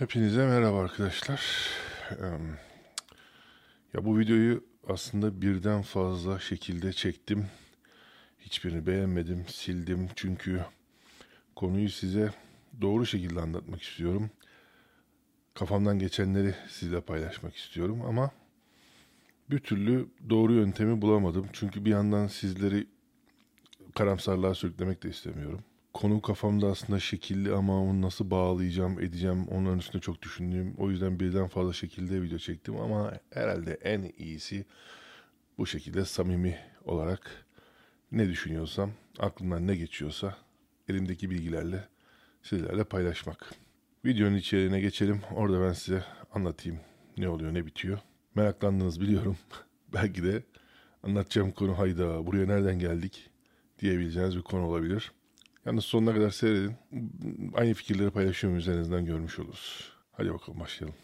Hepinize merhaba arkadaşlar. Ya bu videoyu aslında birden fazla şekilde çektim. Hiçbirini beğenmedim, sildim. Çünkü konuyu size doğru şekilde anlatmak istiyorum. Kafamdan geçenleri sizle paylaşmak istiyorum ama bir türlü doğru yöntemi bulamadım. Çünkü bir yandan sizleri karamsarlığa sürüklemek de istemiyorum konu kafamda aslında şekilli ama onu nasıl bağlayacağım, edeceğim onların üstünde çok düşündüğüm. O yüzden birden fazla şekilde video çektim ama herhalde en iyisi bu şekilde samimi olarak ne düşünüyorsam, aklımdan ne geçiyorsa elimdeki bilgilerle sizlerle paylaşmak. Videonun içeriğine geçelim. Orada ben size anlatayım ne oluyor, ne bitiyor. Meraklandınız biliyorum. Belki de anlatacağım konu hayda buraya nereden geldik diyebileceğiniz bir konu olabilir. Yalnız sonuna kadar seyredin. Aynı fikirleri paylaşıyorum üzerinizden görmüş oluruz. Hadi bakalım başlayalım.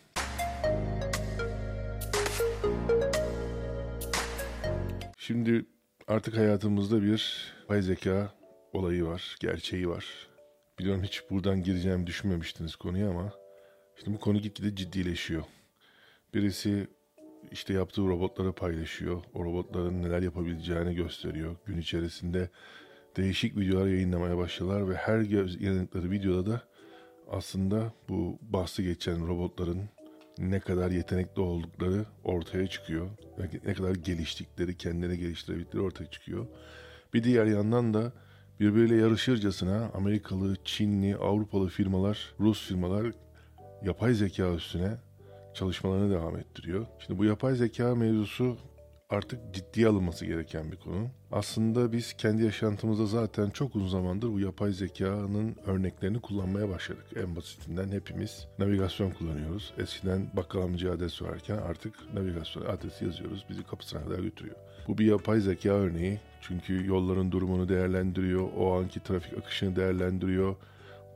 Şimdi artık hayatımızda bir yapay zeka olayı var, gerçeği var. Biliyorum hiç buradan gireceğimi düşünmemiştiniz konuya ama şimdi bu konu gitgide ciddileşiyor. Birisi işte yaptığı robotları paylaşıyor. O robotların neler yapabileceğini gösteriyor. Gün içerisinde değişik videolar yayınlamaya başladılar ve her yayınladıkları videoda da aslında bu bahsi geçen robotların ne kadar yetenekli oldukları ortaya çıkıyor. Ne kadar geliştikleri, kendileri geliştirebildikleri ortaya çıkıyor. Bir diğer yandan da birbiriyle yarışırcasına Amerikalı, Çinli, Avrupalı firmalar, Rus firmalar yapay zeka üstüne çalışmalarını devam ettiriyor. Şimdi bu yapay zeka mevzusu artık ciddiye alınması gereken bir konu. Aslında biz kendi yaşantımızda zaten çok uzun zamandır bu yapay zekanın örneklerini kullanmaya başladık. En basitinden hepimiz navigasyon kullanıyoruz. Eskiden bakkal amca adres varken artık navigasyon adresi yazıyoruz. Bizi kapısına kadar götürüyor. Bu bir yapay zeka örneği. Çünkü yolların durumunu değerlendiriyor, o anki trafik akışını değerlendiriyor.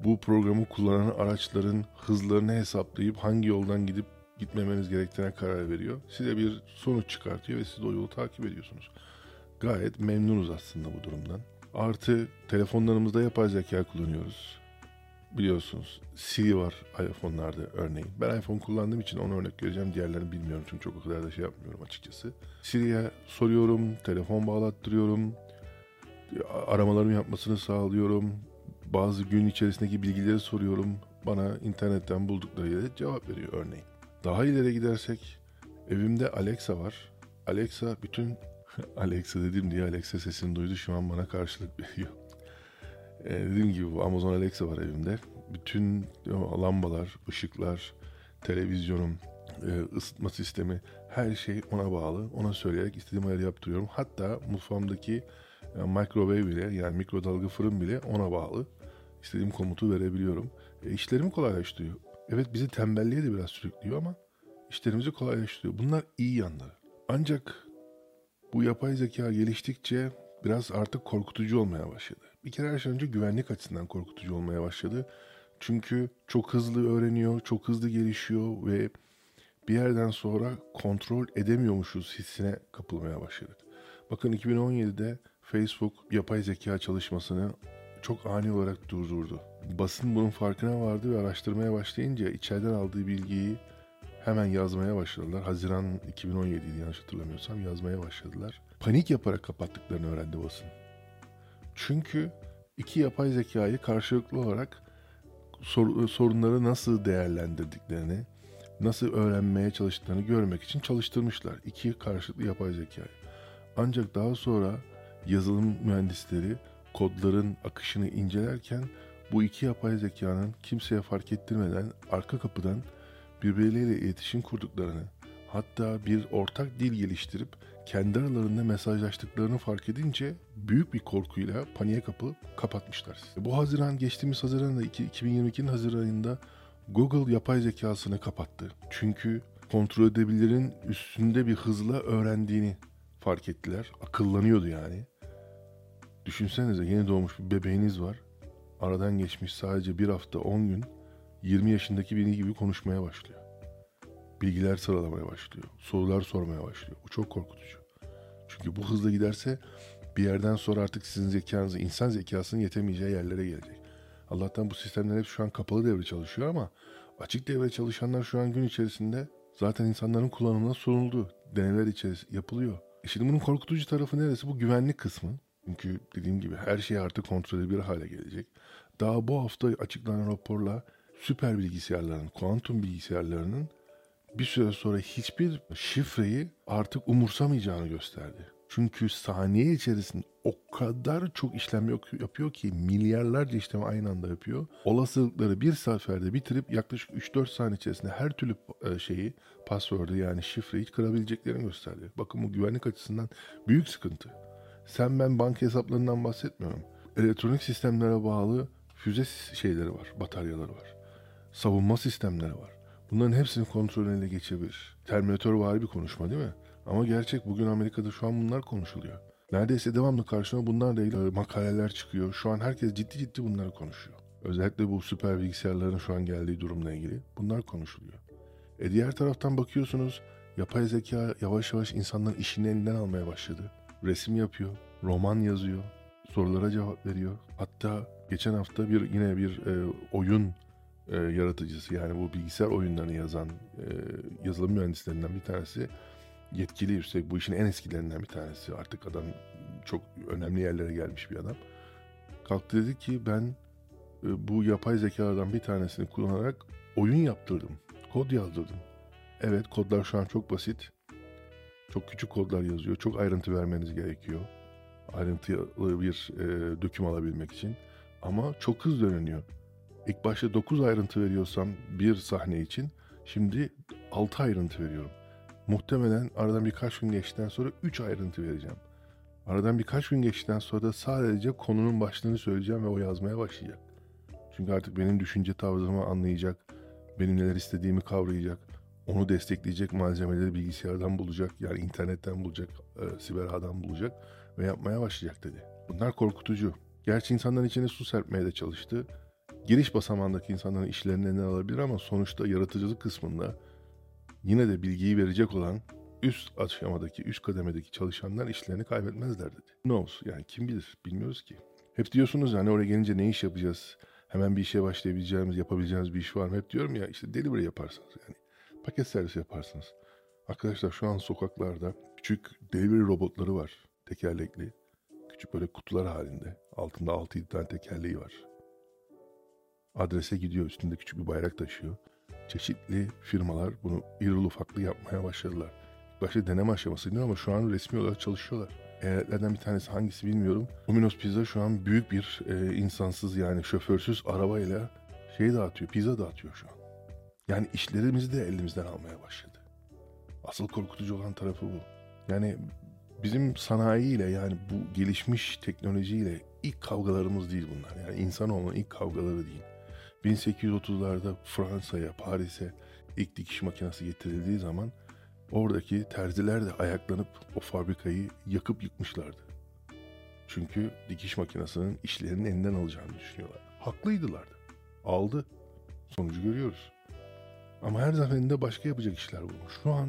Bu programı kullanan araçların hızlarını hesaplayıp hangi yoldan gidip gitmemeniz gerektiğine karar veriyor. Size bir sonuç çıkartıyor ve siz de o yolu takip ediyorsunuz. Gayet memnunuz aslında bu durumdan. Artı telefonlarımızda yapay zeka kullanıyoruz. Biliyorsunuz Siri var iPhone'larda örneğin. Ben iPhone kullandığım için ona örnek vereceğim. Diğerlerini bilmiyorum çünkü çok o kadar da şey yapmıyorum açıkçası. Siri'ye soruyorum, telefon bağlattırıyorum. Aramalarımı yapmasını sağlıyorum. Bazı gün içerisindeki bilgileri soruyorum. Bana internetten bulduklarıyla cevap veriyor örneğin. Daha ileri gidersek evimde Alexa var. Alexa bütün Alexa dedim diye Alexa sesini duydu şu an bana karşılık veriyor. Ee, dediğim gibi Amazon Alexa var evimde. Bütün lambalar, ışıklar, televizyonum, e, ısıtma sistemi her şey ona bağlı. Ona söyleyerek istediğim ayarı yaptırıyorum. Hatta mutfağımdaki e, microwave bile yani mikrodalga fırın bile ona bağlı. İstediğim komutu verebiliyorum. E, işlerimi kolaylaştırıyor. Evet bizi tembelliğe de biraz sürüklüyor ama işlerimizi kolaylaştırıyor. Bunlar iyi yanları. Ancak bu yapay zeka geliştikçe biraz artık korkutucu olmaya başladı. Bir kere her şey önce güvenlik açısından korkutucu olmaya başladı. Çünkü çok hızlı öğreniyor, çok hızlı gelişiyor ve bir yerden sonra kontrol edemiyormuşuz hissine kapılmaya başladık. Bakın 2017'de Facebook yapay zeka çalışmasını çok ani olarak durdurdu. Basın bunun farkına vardı ve araştırmaya başlayınca içeriden aldığı bilgiyi hemen yazmaya başladılar. Haziran 2017 yanlış hatırlamıyorsam yazmaya başladılar. Panik yaparak kapattıklarını öğrendi basın. Çünkü iki yapay zekayı karşılıklı olarak sor, sorunları nasıl değerlendirdiklerini, nasıl öğrenmeye çalıştıklarını görmek için çalıştırmışlar. İki karşılıklı yapay zekayı. Ancak daha sonra yazılım mühendisleri kodların akışını incelerken bu iki yapay zekanın kimseye fark ettirmeden arka kapıdan birbirleriyle iletişim kurduklarını, hatta bir ortak dil geliştirip kendi aralarında mesajlaştıklarını fark edince büyük bir korkuyla paniğe kapılıp kapatmışlar. Bu Haziran geçtiğimiz Haziran'da 2022'nin Haziran ayında Google yapay zekasını kapattı. Çünkü kontrol edebilirin üstünde bir hızla öğrendiğini fark ettiler. Akıllanıyordu yani. Düşünsenize yeni doğmuş bir bebeğiniz var. Aradan geçmiş sadece bir hafta 10 gün 20 yaşındaki biri gibi konuşmaya başlıyor. Bilgiler sıralamaya başlıyor. Sorular sormaya başlıyor. Bu çok korkutucu. Çünkü bu hızla giderse bir yerden sonra artık sizin zekanızı, insan zekasının yetemeyeceği yerlere gelecek. Allah'tan bu sistemler hep şu an kapalı devre çalışıyor ama Açık devre çalışanlar şu an gün içerisinde zaten insanların kullanımına sunuldu. Deneyler içerisinde yapılıyor. E şimdi bunun korkutucu tarafı neresi? Bu güvenlik kısmı. Çünkü dediğim gibi her şey artık kontrol edilebilir hale gelecek. Daha bu hafta açıklanan raporla süper bilgisayarların, kuantum bilgisayarlarının bir süre sonra hiçbir şifreyi artık umursamayacağını gösterdi. Çünkü saniye içerisinde o kadar çok işlem yapıyor ki milyarlarca işlemi aynı anda yapıyor. Olasılıkları bir seferde bitirip yaklaşık 3-4 saniye içerisinde her türlü e, şeyi, password'ı yani şifreyi kırabileceklerini gösterdi. Bakın bu güvenlik açısından büyük sıkıntı. Sen ben banka hesaplarından bahsetmiyorum. Elektronik sistemlere bağlı füze şeyleri var, bataryaları var. Savunma sistemleri var. Bunların hepsini kontrolüne geçebilir. Terminator var bir konuşma değil mi? Ama gerçek bugün Amerika'da şu an bunlar konuşuluyor. Neredeyse devamlı karşıma bunlarla ilgili makaleler çıkıyor. Şu an herkes ciddi ciddi bunları konuşuyor. Özellikle bu süper bilgisayarların şu an geldiği durumla ilgili bunlar konuşuluyor. E diğer taraftan bakıyorsunuz yapay zeka yavaş yavaş insanların işini elinden almaya başladı. Resim yapıyor, roman yazıyor, sorulara cevap veriyor. Hatta geçen hafta bir yine bir e, oyun e, yaratıcısı yani bu bilgisayar oyunlarını yazan e, yazılım mühendislerinden bir tanesi yetkili üstelik bu işin en eskilerinden bir tanesi. Artık adam çok önemli yerlere gelmiş bir adam. Kalktı dedi ki ben e, bu yapay zekalardan bir tanesini kullanarak oyun yaptırdım. Kod yazdırdım. Evet kodlar şu an çok basit. Çok küçük kodlar yazıyor. Çok ayrıntı vermeniz gerekiyor. Ayrıntılı bir e, döküm alabilmek için. Ama çok hızlı dönüyor. İlk başta 9 ayrıntı veriyorsam bir sahne için şimdi 6 ayrıntı veriyorum. Muhtemelen aradan birkaç gün geçtikten sonra 3 ayrıntı vereceğim. Aradan birkaç gün geçtikten sonra da sadece konunun başlığını söyleyeceğim ve o yazmaya başlayacak. Çünkü artık benim düşünce tarzımı anlayacak, benim neler istediğimi kavrayacak, onu destekleyecek malzemeleri bilgisayardan bulacak, yani internetten bulacak, e, siber ağdan bulacak ve yapmaya başlayacak dedi. Bunlar korkutucu. Gerçi insanların içine su serpmeye de çalıştı. Giriş basamağındaki insanların işlerini elinden alabilir ama sonuçta yaratıcılık kısmında yine de bilgiyi verecek olan üst aşamadaki, üst kademedeki çalışanlar işlerini kaybetmezler dedi. Ne olsun yani kim bilir bilmiyoruz ki. Hep diyorsunuz yani oraya gelince ne iş yapacağız? Hemen bir işe başlayabileceğimiz, yapabileceğimiz bir iş var mı? Hep diyorum ya işte delivery yaparsınız yani. Paket servis yaparsınız. Arkadaşlar şu an sokaklarda küçük delivery robotları var. Tekerlekli. Küçük böyle kutular halinde. Altında 6-7 tane tekerleği var. Adrese gidiyor üstünde küçük bir bayrak taşıyor çeşitli firmalar bunu irili ufaklı yapmaya başladılar. Başta deneme aşamasıydı ama şu an resmi olarak çalışıyorlar. Eyaletlerden bir tanesi hangisi bilmiyorum. Domino's Pizza şu an büyük bir e, insansız yani şoförsüz arabayla şey dağıtıyor, pizza dağıtıyor şu an. Yani işlerimizi de elimizden almaya başladı. Asıl korkutucu olan tarafı bu. Yani bizim sanayiyle yani bu gelişmiş teknolojiyle ilk kavgalarımız değil bunlar. Yani insanoğlunun ilk kavgaları değil. 1830'larda Fransa'ya, Paris'e ilk dikiş makinesi getirildiği zaman oradaki terziler de ayaklanıp o fabrikayı yakıp yıkmışlardı. Çünkü dikiş makinesinin işlerinin elinden alacağını düşünüyorlar. Haklıydılar. Aldı. Sonucu görüyoruz. Ama her zaferinde başka yapacak işler bulmuş. Şu an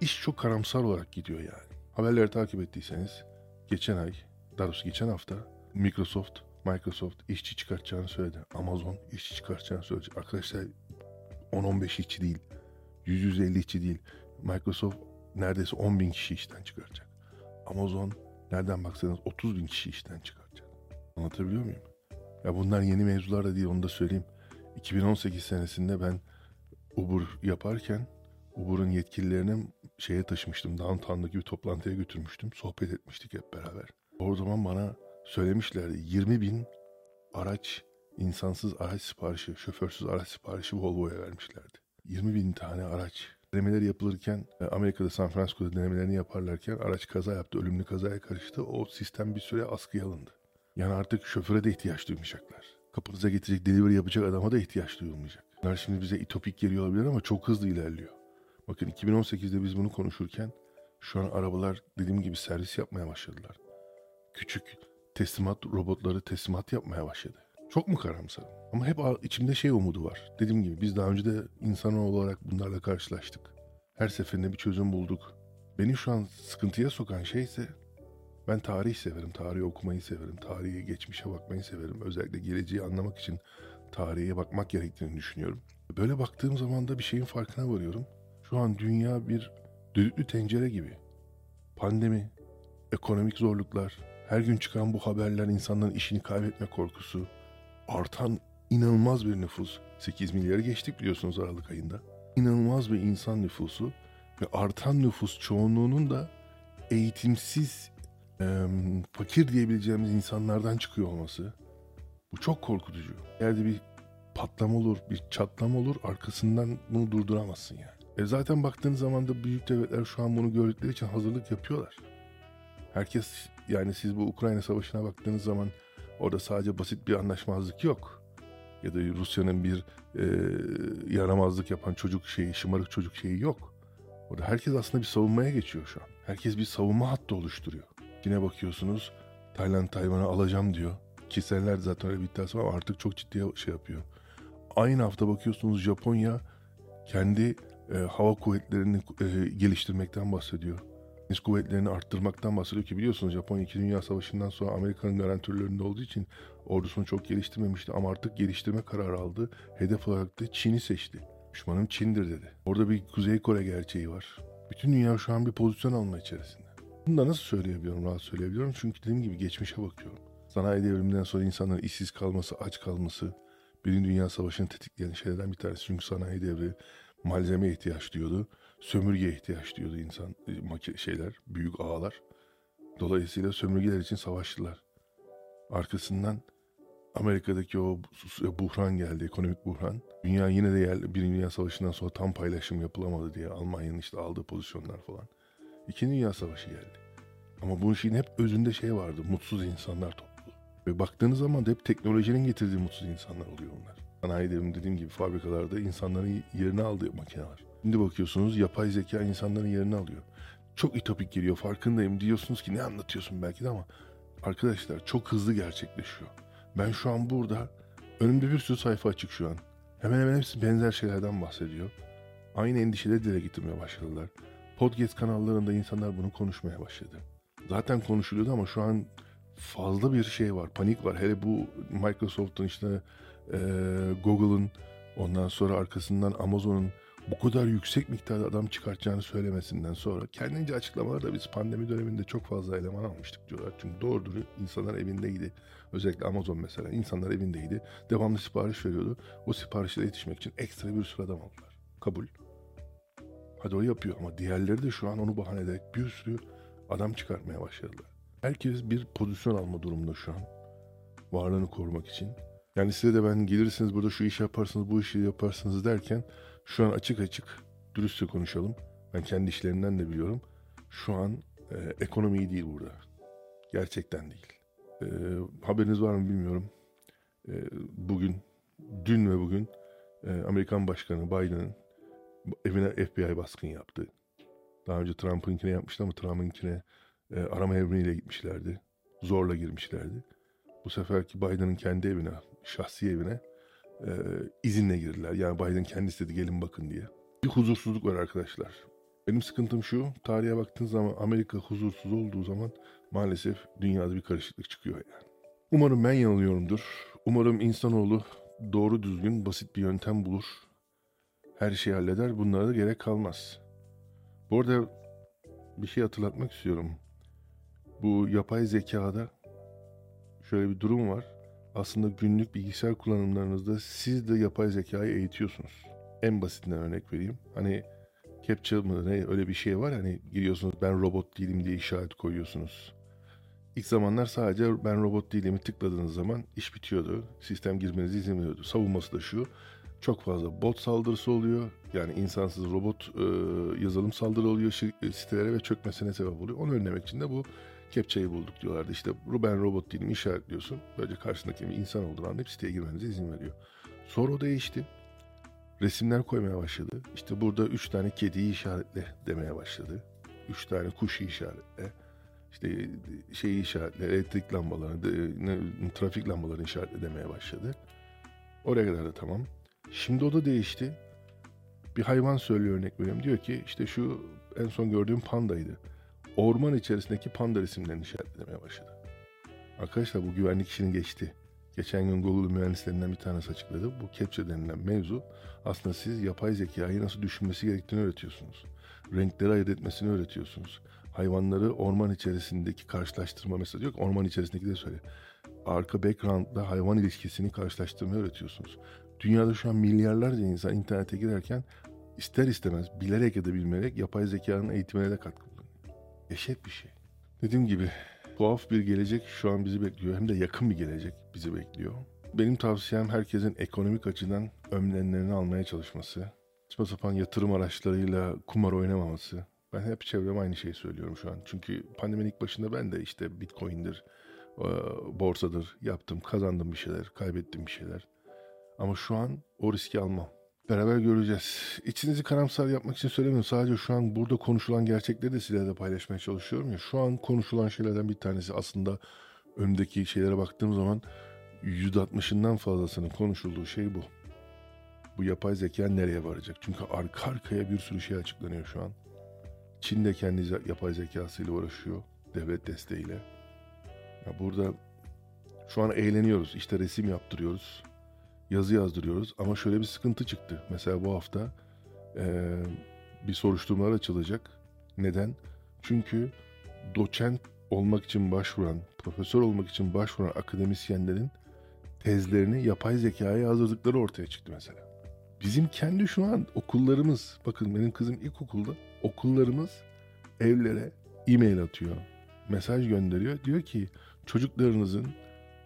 iş çok karamsar olarak gidiyor yani. Haberleri takip ettiyseniz geçen ay, daha doğrusu geçen hafta Microsoft Microsoft işçi çıkartacağını söyledi. Amazon işçi çıkartacağını söyledi. Arkadaşlar 10-15 işçi değil. 100-150 işçi değil. Microsoft neredeyse 10 bin kişi işten çıkaracak. Amazon nereden baksanız 30 bin kişi işten çıkaracak. Anlatabiliyor muyum? Ya bunlar yeni mevzular da değil onu da söyleyeyim. 2018 senesinde ben Uber yaparken Uber'ın yetkililerini şeye taşımıştım. Downtown'daki bir toplantıya götürmüştüm. Sohbet etmiştik hep beraber. O zaman bana söylemişlerdi. 20 bin araç, insansız araç siparişi, şoförsüz araç siparişi Volvo'ya vermişlerdi. 20 bin tane araç. Denemeler yapılırken e, Amerika'da San Francisco'da denemelerini yaparlarken araç kaza yaptı. Ölümlü kazaya karıştı. O sistem bir süre askıya alındı. Yani artık şoföre de ihtiyaç duymayacaklar. Kapınıza getirecek, delivery yapacak adama da ihtiyaç duyulmayacak. Bunlar şimdi bize itopik geliyor olabilir ama çok hızlı ilerliyor. Bakın 2018'de biz bunu konuşurken şu an arabalar dediğim gibi servis yapmaya başladılar. Küçük teslimat robotları teslimat yapmaya başladı. Çok mu karamsar? Ama hep içimde şey umudu var. Dediğim gibi biz daha önce de insan olarak bunlarla karşılaştık. Her seferinde bir çözüm bulduk. Beni şu an sıkıntıya sokan şey ise ben tarih severim, tarihi okumayı severim, tarihi geçmişe bakmayı severim. Özellikle geleceği anlamak için tarihe bakmak gerektiğini düşünüyorum. Böyle baktığım zaman da bir şeyin farkına varıyorum. Şu an dünya bir düdüklü tencere gibi. Pandemi, ekonomik zorluklar, her gün çıkan bu haberler insanların işini kaybetme korkusu, artan inanılmaz bir nüfus. 8 milyarı geçtik biliyorsunuz Aralık ayında. İnanılmaz bir insan nüfusu ve artan nüfus çoğunluğunun da eğitimsiz, e, fakir diyebileceğimiz insanlardan çıkıyor olması. Bu çok korkutucu. Eğer bir patlama olur, bir çatlama olur arkasından bunu durduramazsın yani. E zaten baktığın zaman da büyük devletler şu an bunu gördükleri için hazırlık yapıyorlar. Herkes yani siz bu Ukrayna savaşına baktığınız zaman orada sadece basit bir anlaşmazlık yok. Ya da Rusya'nın bir e, yaramazlık yapan çocuk şeyi, şımarık çocuk şeyi yok. Orada herkes aslında bir savunmaya geçiyor şu an. Herkes bir savunma hattı oluşturuyor. Yine bakıyorsunuz Tayland Tayvan'ı alacağım diyor. Ki senelerde zaten öyle bir iddiası var artık çok ciddiye şey yapıyor. Aynı hafta bakıyorsunuz Japonya kendi e, hava kuvvetlerini e, geliştirmekten bahsediyor. Deniz kuvvetlerini arttırmaktan bahsediyor ki biliyorsunuz Japonya 2. Dünya Savaşı'ndan sonra Amerika'nın garantörlerinde olduğu için ordusunu çok geliştirmemişti ama artık geliştirme kararı aldı. Hedef olarak da Çin'i seçti. Düşmanım Çin'dir dedi. Orada bir Kuzey Kore gerçeği var. Bütün dünya şu an bir pozisyon alma içerisinde. Bunu da nasıl söyleyebiliyorum, rahat söyleyebiliyorum? Çünkü dediğim gibi geçmişe bakıyorum. Sanayi devriminden sonra insanların işsiz kalması, aç kalması, Birinci Dünya Savaşı'nı tetikleyen şeylerden bir tanesi. Çünkü sanayi devri malzeme ihtiyaç diyordu. Sömürge ihtiyaç diyordu insan e, şeyler, büyük ağalar. Dolayısıyla sömürgeler için savaştılar. Arkasından Amerika'daki o buhran geldi, ekonomik buhran. Dünya yine de yer, Birinci Dünya Savaşı'ndan sonra tam paylaşım yapılamadı diye Almanya'nın işte aldığı pozisyonlar falan. İkinci Dünya Savaşı geldi. Ama bu işin hep özünde şey vardı, mutsuz insanlar topluluğu. Ve baktığınız zaman da hep teknolojinin getirdiği mutsuz insanlar oluyor bunlar. Sanayi devrimi dediğim gibi fabrikalarda insanların yerini aldığı makineler. Şimdi bakıyorsunuz yapay zeka insanların yerini alıyor. Çok ütopik geliyor farkındayım diyorsunuz ki ne anlatıyorsun belki de ama arkadaşlar çok hızlı gerçekleşiyor. Ben şu an burada önümde bir sürü sayfa açık şu an. Hemen hemen hepsi benzer şeylerden bahsediyor. Aynı endişeleri dile getirmeye başladılar. Podcast kanallarında insanlar bunu konuşmaya başladı. Zaten konuşuluyordu ama şu an fazla bir şey var, panik var. Hele bu Microsoft'un işte e, Google'ın ondan sonra arkasından Amazon'un bu kadar yüksek miktarda adam çıkartacağını söylemesinden sonra kendince açıklamalarda biz pandemi döneminde çok fazla eleman almıştık diyorlar. Çünkü doğrudur insanlar evindeydi. Özellikle Amazon mesela insanlar evindeydi. Devamlı sipariş veriyordu. O siparişlere yetişmek için ekstra bir sürü adam aldılar. Kabul. Hadi o yapıyor ama diğerleri de şu an onu bahane ederek bir sürü adam çıkartmaya başladılar. Herkes bir pozisyon alma durumunda şu an. Varlığını korumak için. Yani size de ben gelirsiniz burada şu işi yaparsınız bu işi yaparsınız derken şu an açık açık dürüstçe konuşalım. Ben kendi işlerimden de biliyorum. Şu an e, ekonomi iyi değil burada. Gerçekten değil. E, haberiniz var mı bilmiyorum. E, bugün, dün ve bugün e, Amerikan Başkanı Biden'ın evine FBI baskın yaptı. Daha önce Trump'ınkine yapmıştı ama Trump'ınkine e, arama emriyle gitmişlerdi. Zorla girmişlerdi. Bu seferki Biden'ın kendi evine, şahsi evine e, izinle girdiler. Yani Biden kendisi dedi gelin bakın diye. Bir huzursuzluk var arkadaşlar. Benim sıkıntım şu, tarihe baktığın zaman Amerika huzursuz olduğu zaman maalesef dünyada bir karışıklık çıkıyor yani. Umarım ben yanılıyorumdur. Umarım insanoğlu doğru düzgün basit bir yöntem bulur. Her şeyi halleder. Bunlara da gerek kalmaz. Bu arada bir şey hatırlatmak istiyorum. Bu yapay zekada şöyle bir durum var aslında günlük bilgisayar kullanımlarınızda siz de yapay zekayı eğitiyorsunuz. En basitinden örnek vereyim. Hani capture mı ne öyle bir şey var hani giriyorsunuz ben robot değilim diye işaret koyuyorsunuz. İlk zamanlar sadece ben robot değilimi tıkladığınız zaman iş bitiyordu. Sistem girmenizi izin veriyordu. Savunması da şu. Çok fazla bot saldırısı oluyor. Yani insansız robot e, yazılım saldırı oluyor sitelere ve çökmesine sebep oluyor. Onu önlemek için de bu kepçeyi bulduk diyorlardı. İşte ben robot değilim işaretliyorsun. Böylece karşındaki bir insan olduğunu anlayıp siteye girmenize izin veriyor. Sonra o değişti. Resimler koymaya başladı. İşte burada üç tane kediyi işaretle demeye başladı. Üç tane kuşu işaretle. İşte şeyi işaretle, elektrik lambalarını, trafik lambalarını işaretle demeye başladı. Oraya kadar da tamam. Şimdi o da değişti. Bir hayvan söylüyor örnek veriyorum. Diyor ki işte şu en son gördüğüm pandaydı orman içerisindeki panda resimlerini işaretlemeye başladı. Arkadaşlar bu güvenlik işini geçti. Geçen gün Google mühendislerinden bir tanesi açıkladı. Bu capture denilen mevzu aslında siz yapay zekayı nasıl düşünmesi gerektiğini öğretiyorsunuz. Renkleri ayırt etmesini öğretiyorsunuz. Hayvanları orman içerisindeki karşılaştırma mesela yok orman içerisindeki de söyle. Arka background'da hayvan ilişkisini karşılaştırmayı öğretiyorsunuz. Dünyada şu an milyarlarca insan internete girerken ister istemez bilerek ya da bilmeyerek yapay zekanın eğitimine de katkı Eşit bir şey. Dediğim gibi tuhaf bir gelecek şu an bizi bekliyor. Hem de yakın bir gelecek bizi bekliyor. Benim tavsiyem herkesin ekonomik açıdan önlemlerini almaya çalışması. Saçma sapan yatırım araçlarıyla kumar oynamaması. Ben hep çevreme aynı şeyi söylüyorum şu an. Çünkü pandeminin ilk başında ben de işte bitcoin'dir, e, borsadır yaptım, kazandım bir şeyler, kaybettim bir şeyler. Ama şu an o riski almam. Beraber göreceğiz. İçinizi karamsar yapmak için söylemiyorum. Sadece şu an burada konuşulan gerçekleri de sizlerle paylaşmaya çalışıyorum ya. Şu an konuşulan şeylerden bir tanesi aslında önümdeki şeylere baktığım zaman %60'ından fazlasının konuşulduğu şey bu. Bu yapay zeka nereye varacak? Çünkü arka arkaya bir sürü şey açıklanıyor şu an. Çin de kendi yapay zekasıyla uğraşıyor. Devlet desteğiyle. Ya burada şu an eğleniyoruz. İşte resim yaptırıyoruz yazı yazdırıyoruz. Ama şöyle bir sıkıntı çıktı. Mesela bu hafta e, bir soruşturmalar açılacak. Neden? Çünkü doçent olmak için başvuran, profesör olmak için başvuran akademisyenlerin tezlerini yapay zekaya yazdırdıkları ortaya çıktı mesela. Bizim kendi şu an okullarımız, bakın benim kızım ilkokulda, okullarımız evlere e-mail atıyor, mesaj gönderiyor. Diyor ki çocuklarınızın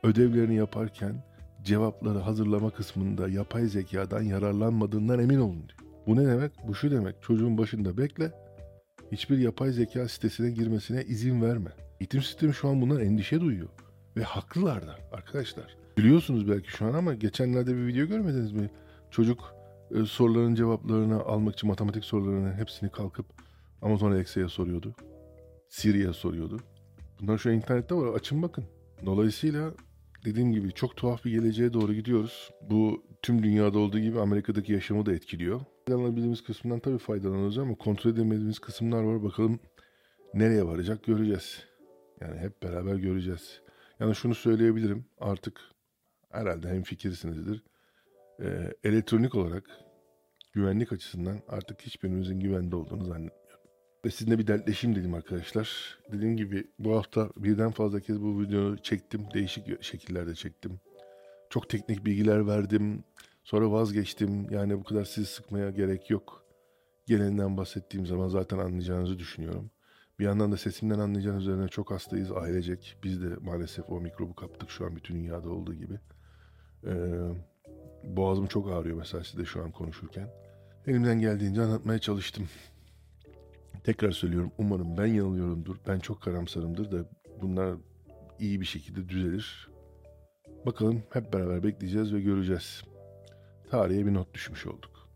ödevlerini yaparken cevapları hazırlama kısmında yapay zekadan yararlanmadığından emin olun diyor. Bu ne demek? Bu şu demek. Çocuğun başında bekle. Hiçbir yapay zeka sitesine girmesine izin verme. Eğitim sistemi şu an bundan endişe duyuyor. Ve haklılar da arkadaşlar. Biliyorsunuz belki şu an ama geçenlerde bir video görmediniz mi? Çocuk e, soruların cevaplarını almak için matematik sorularının hepsini kalkıp Amazon Alexa'ya soruyordu. Siri'ye soruyordu. Bunlar şu an internette var. Açın bakın. Dolayısıyla dediğim gibi çok tuhaf bir geleceğe doğru gidiyoruz. Bu tüm dünyada olduğu gibi Amerika'daki yaşamı da etkiliyor. Faydalanabildiğimiz kısmından tabii faydalanıyoruz ama kontrol edemediğimiz kısımlar var. Bakalım nereye varacak göreceğiz. Yani hep beraber göreceğiz. Yani şunu söyleyebilirim artık herhalde hem fikirsinizdir. Ee, elektronik olarak güvenlik açısından artık hiçbirimizin güvende olduğunu zannetmiyorum. Ve sizinle bir dertleşeyim dedim arkadaşlar. Dediğim gibi bu hafta birden fazla kez bu videoyu çektim. Değişik şekillerde çektim. Çok teknik bilgiler verdim. Sonra vazgeçtim. Yani bu kadar sizi sıkmaya gerek yok. Geleninden bahsettiğim zaman zaten anlayacağınızı düşünüyorum. Bir yandan da sesimden anlayacağınız üzerine çok hastayız ailecek. Biz de maalesef o mikrobu kaptık şu an bütün dünyada olduğu gibi. Ee, boğazım çok ağrıyor mesela size şu an konuşurken. Elimden geldiğince anlatmaya çalıştım. Tekrar söylüyorum umarım ben yanılıyorumdur. Ben çok karamsarımdır da bunlar iyi bir şekilde düzelir. Bakalım hep beraber bekleyeceğiz ve göreceğiz. Tarihe bir not düşmüş olduk.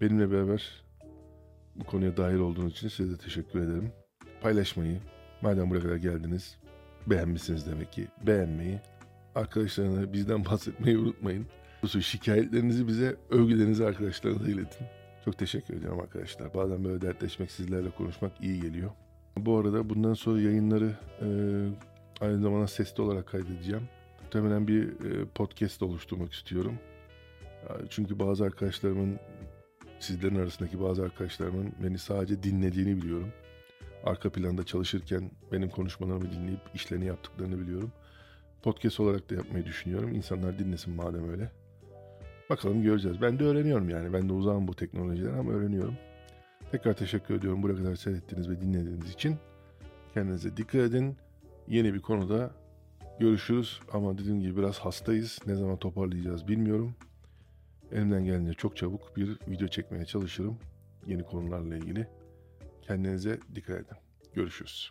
Benimle beraber bu konuya dahil olduğunuz için size de teşekkür ederim. Paylaşmayı, madem buraya kadar geldiniz, beğenmişsiniz demek ki. Beğenmeyi, arkadaşlarına bizden bahsetmeyi unutmayın. Şikayetlerinizi bize, övgülerinizi arkadaşlarınıza iletin. Çok teşekkür ediyorum arkadaşlar. Bazen böyle dertleşmek, sizlerle konuşmak iyi geliyor. Bu arada bundan sonra yayınları e, aynı zamanda sesli olarak kaydedeceğim. Muhtemelen bir e, podcast oluşturmak istiyorum. Çünkü bazı arkadaşlarımın, sizlerin arasındaki bazı arkadaşlarımın beni sadece dinlediğini biliyorum. Arka planda çalışırken benim konuşmalarımı dinleyip işlerini yaptıklarını biliyorum. Podcast olarak da yapmayı düşünüyorum. İnsanlar dinlesin madem öyle. Bakalım göreceğiz. Ben de öğreniyorum yani. Ben de uzağım bu teknolojiden ama öğreniyorum. Tekrar teşekkür ediyorum buraya kadar seyrettiğiniz ve dinlediğiniz için. Kendinize dikkat edin. Yeni bir konuda görüşürüz. Ama dediğim gibi biraz hastayız. Ne zaman toparlayacağız bilmiyorum. Elimden gelince çok çabuk bir video çekmeye çalışırım. Yeni konularla ilgili. Kendinize dikkat edin. Görüşürüz.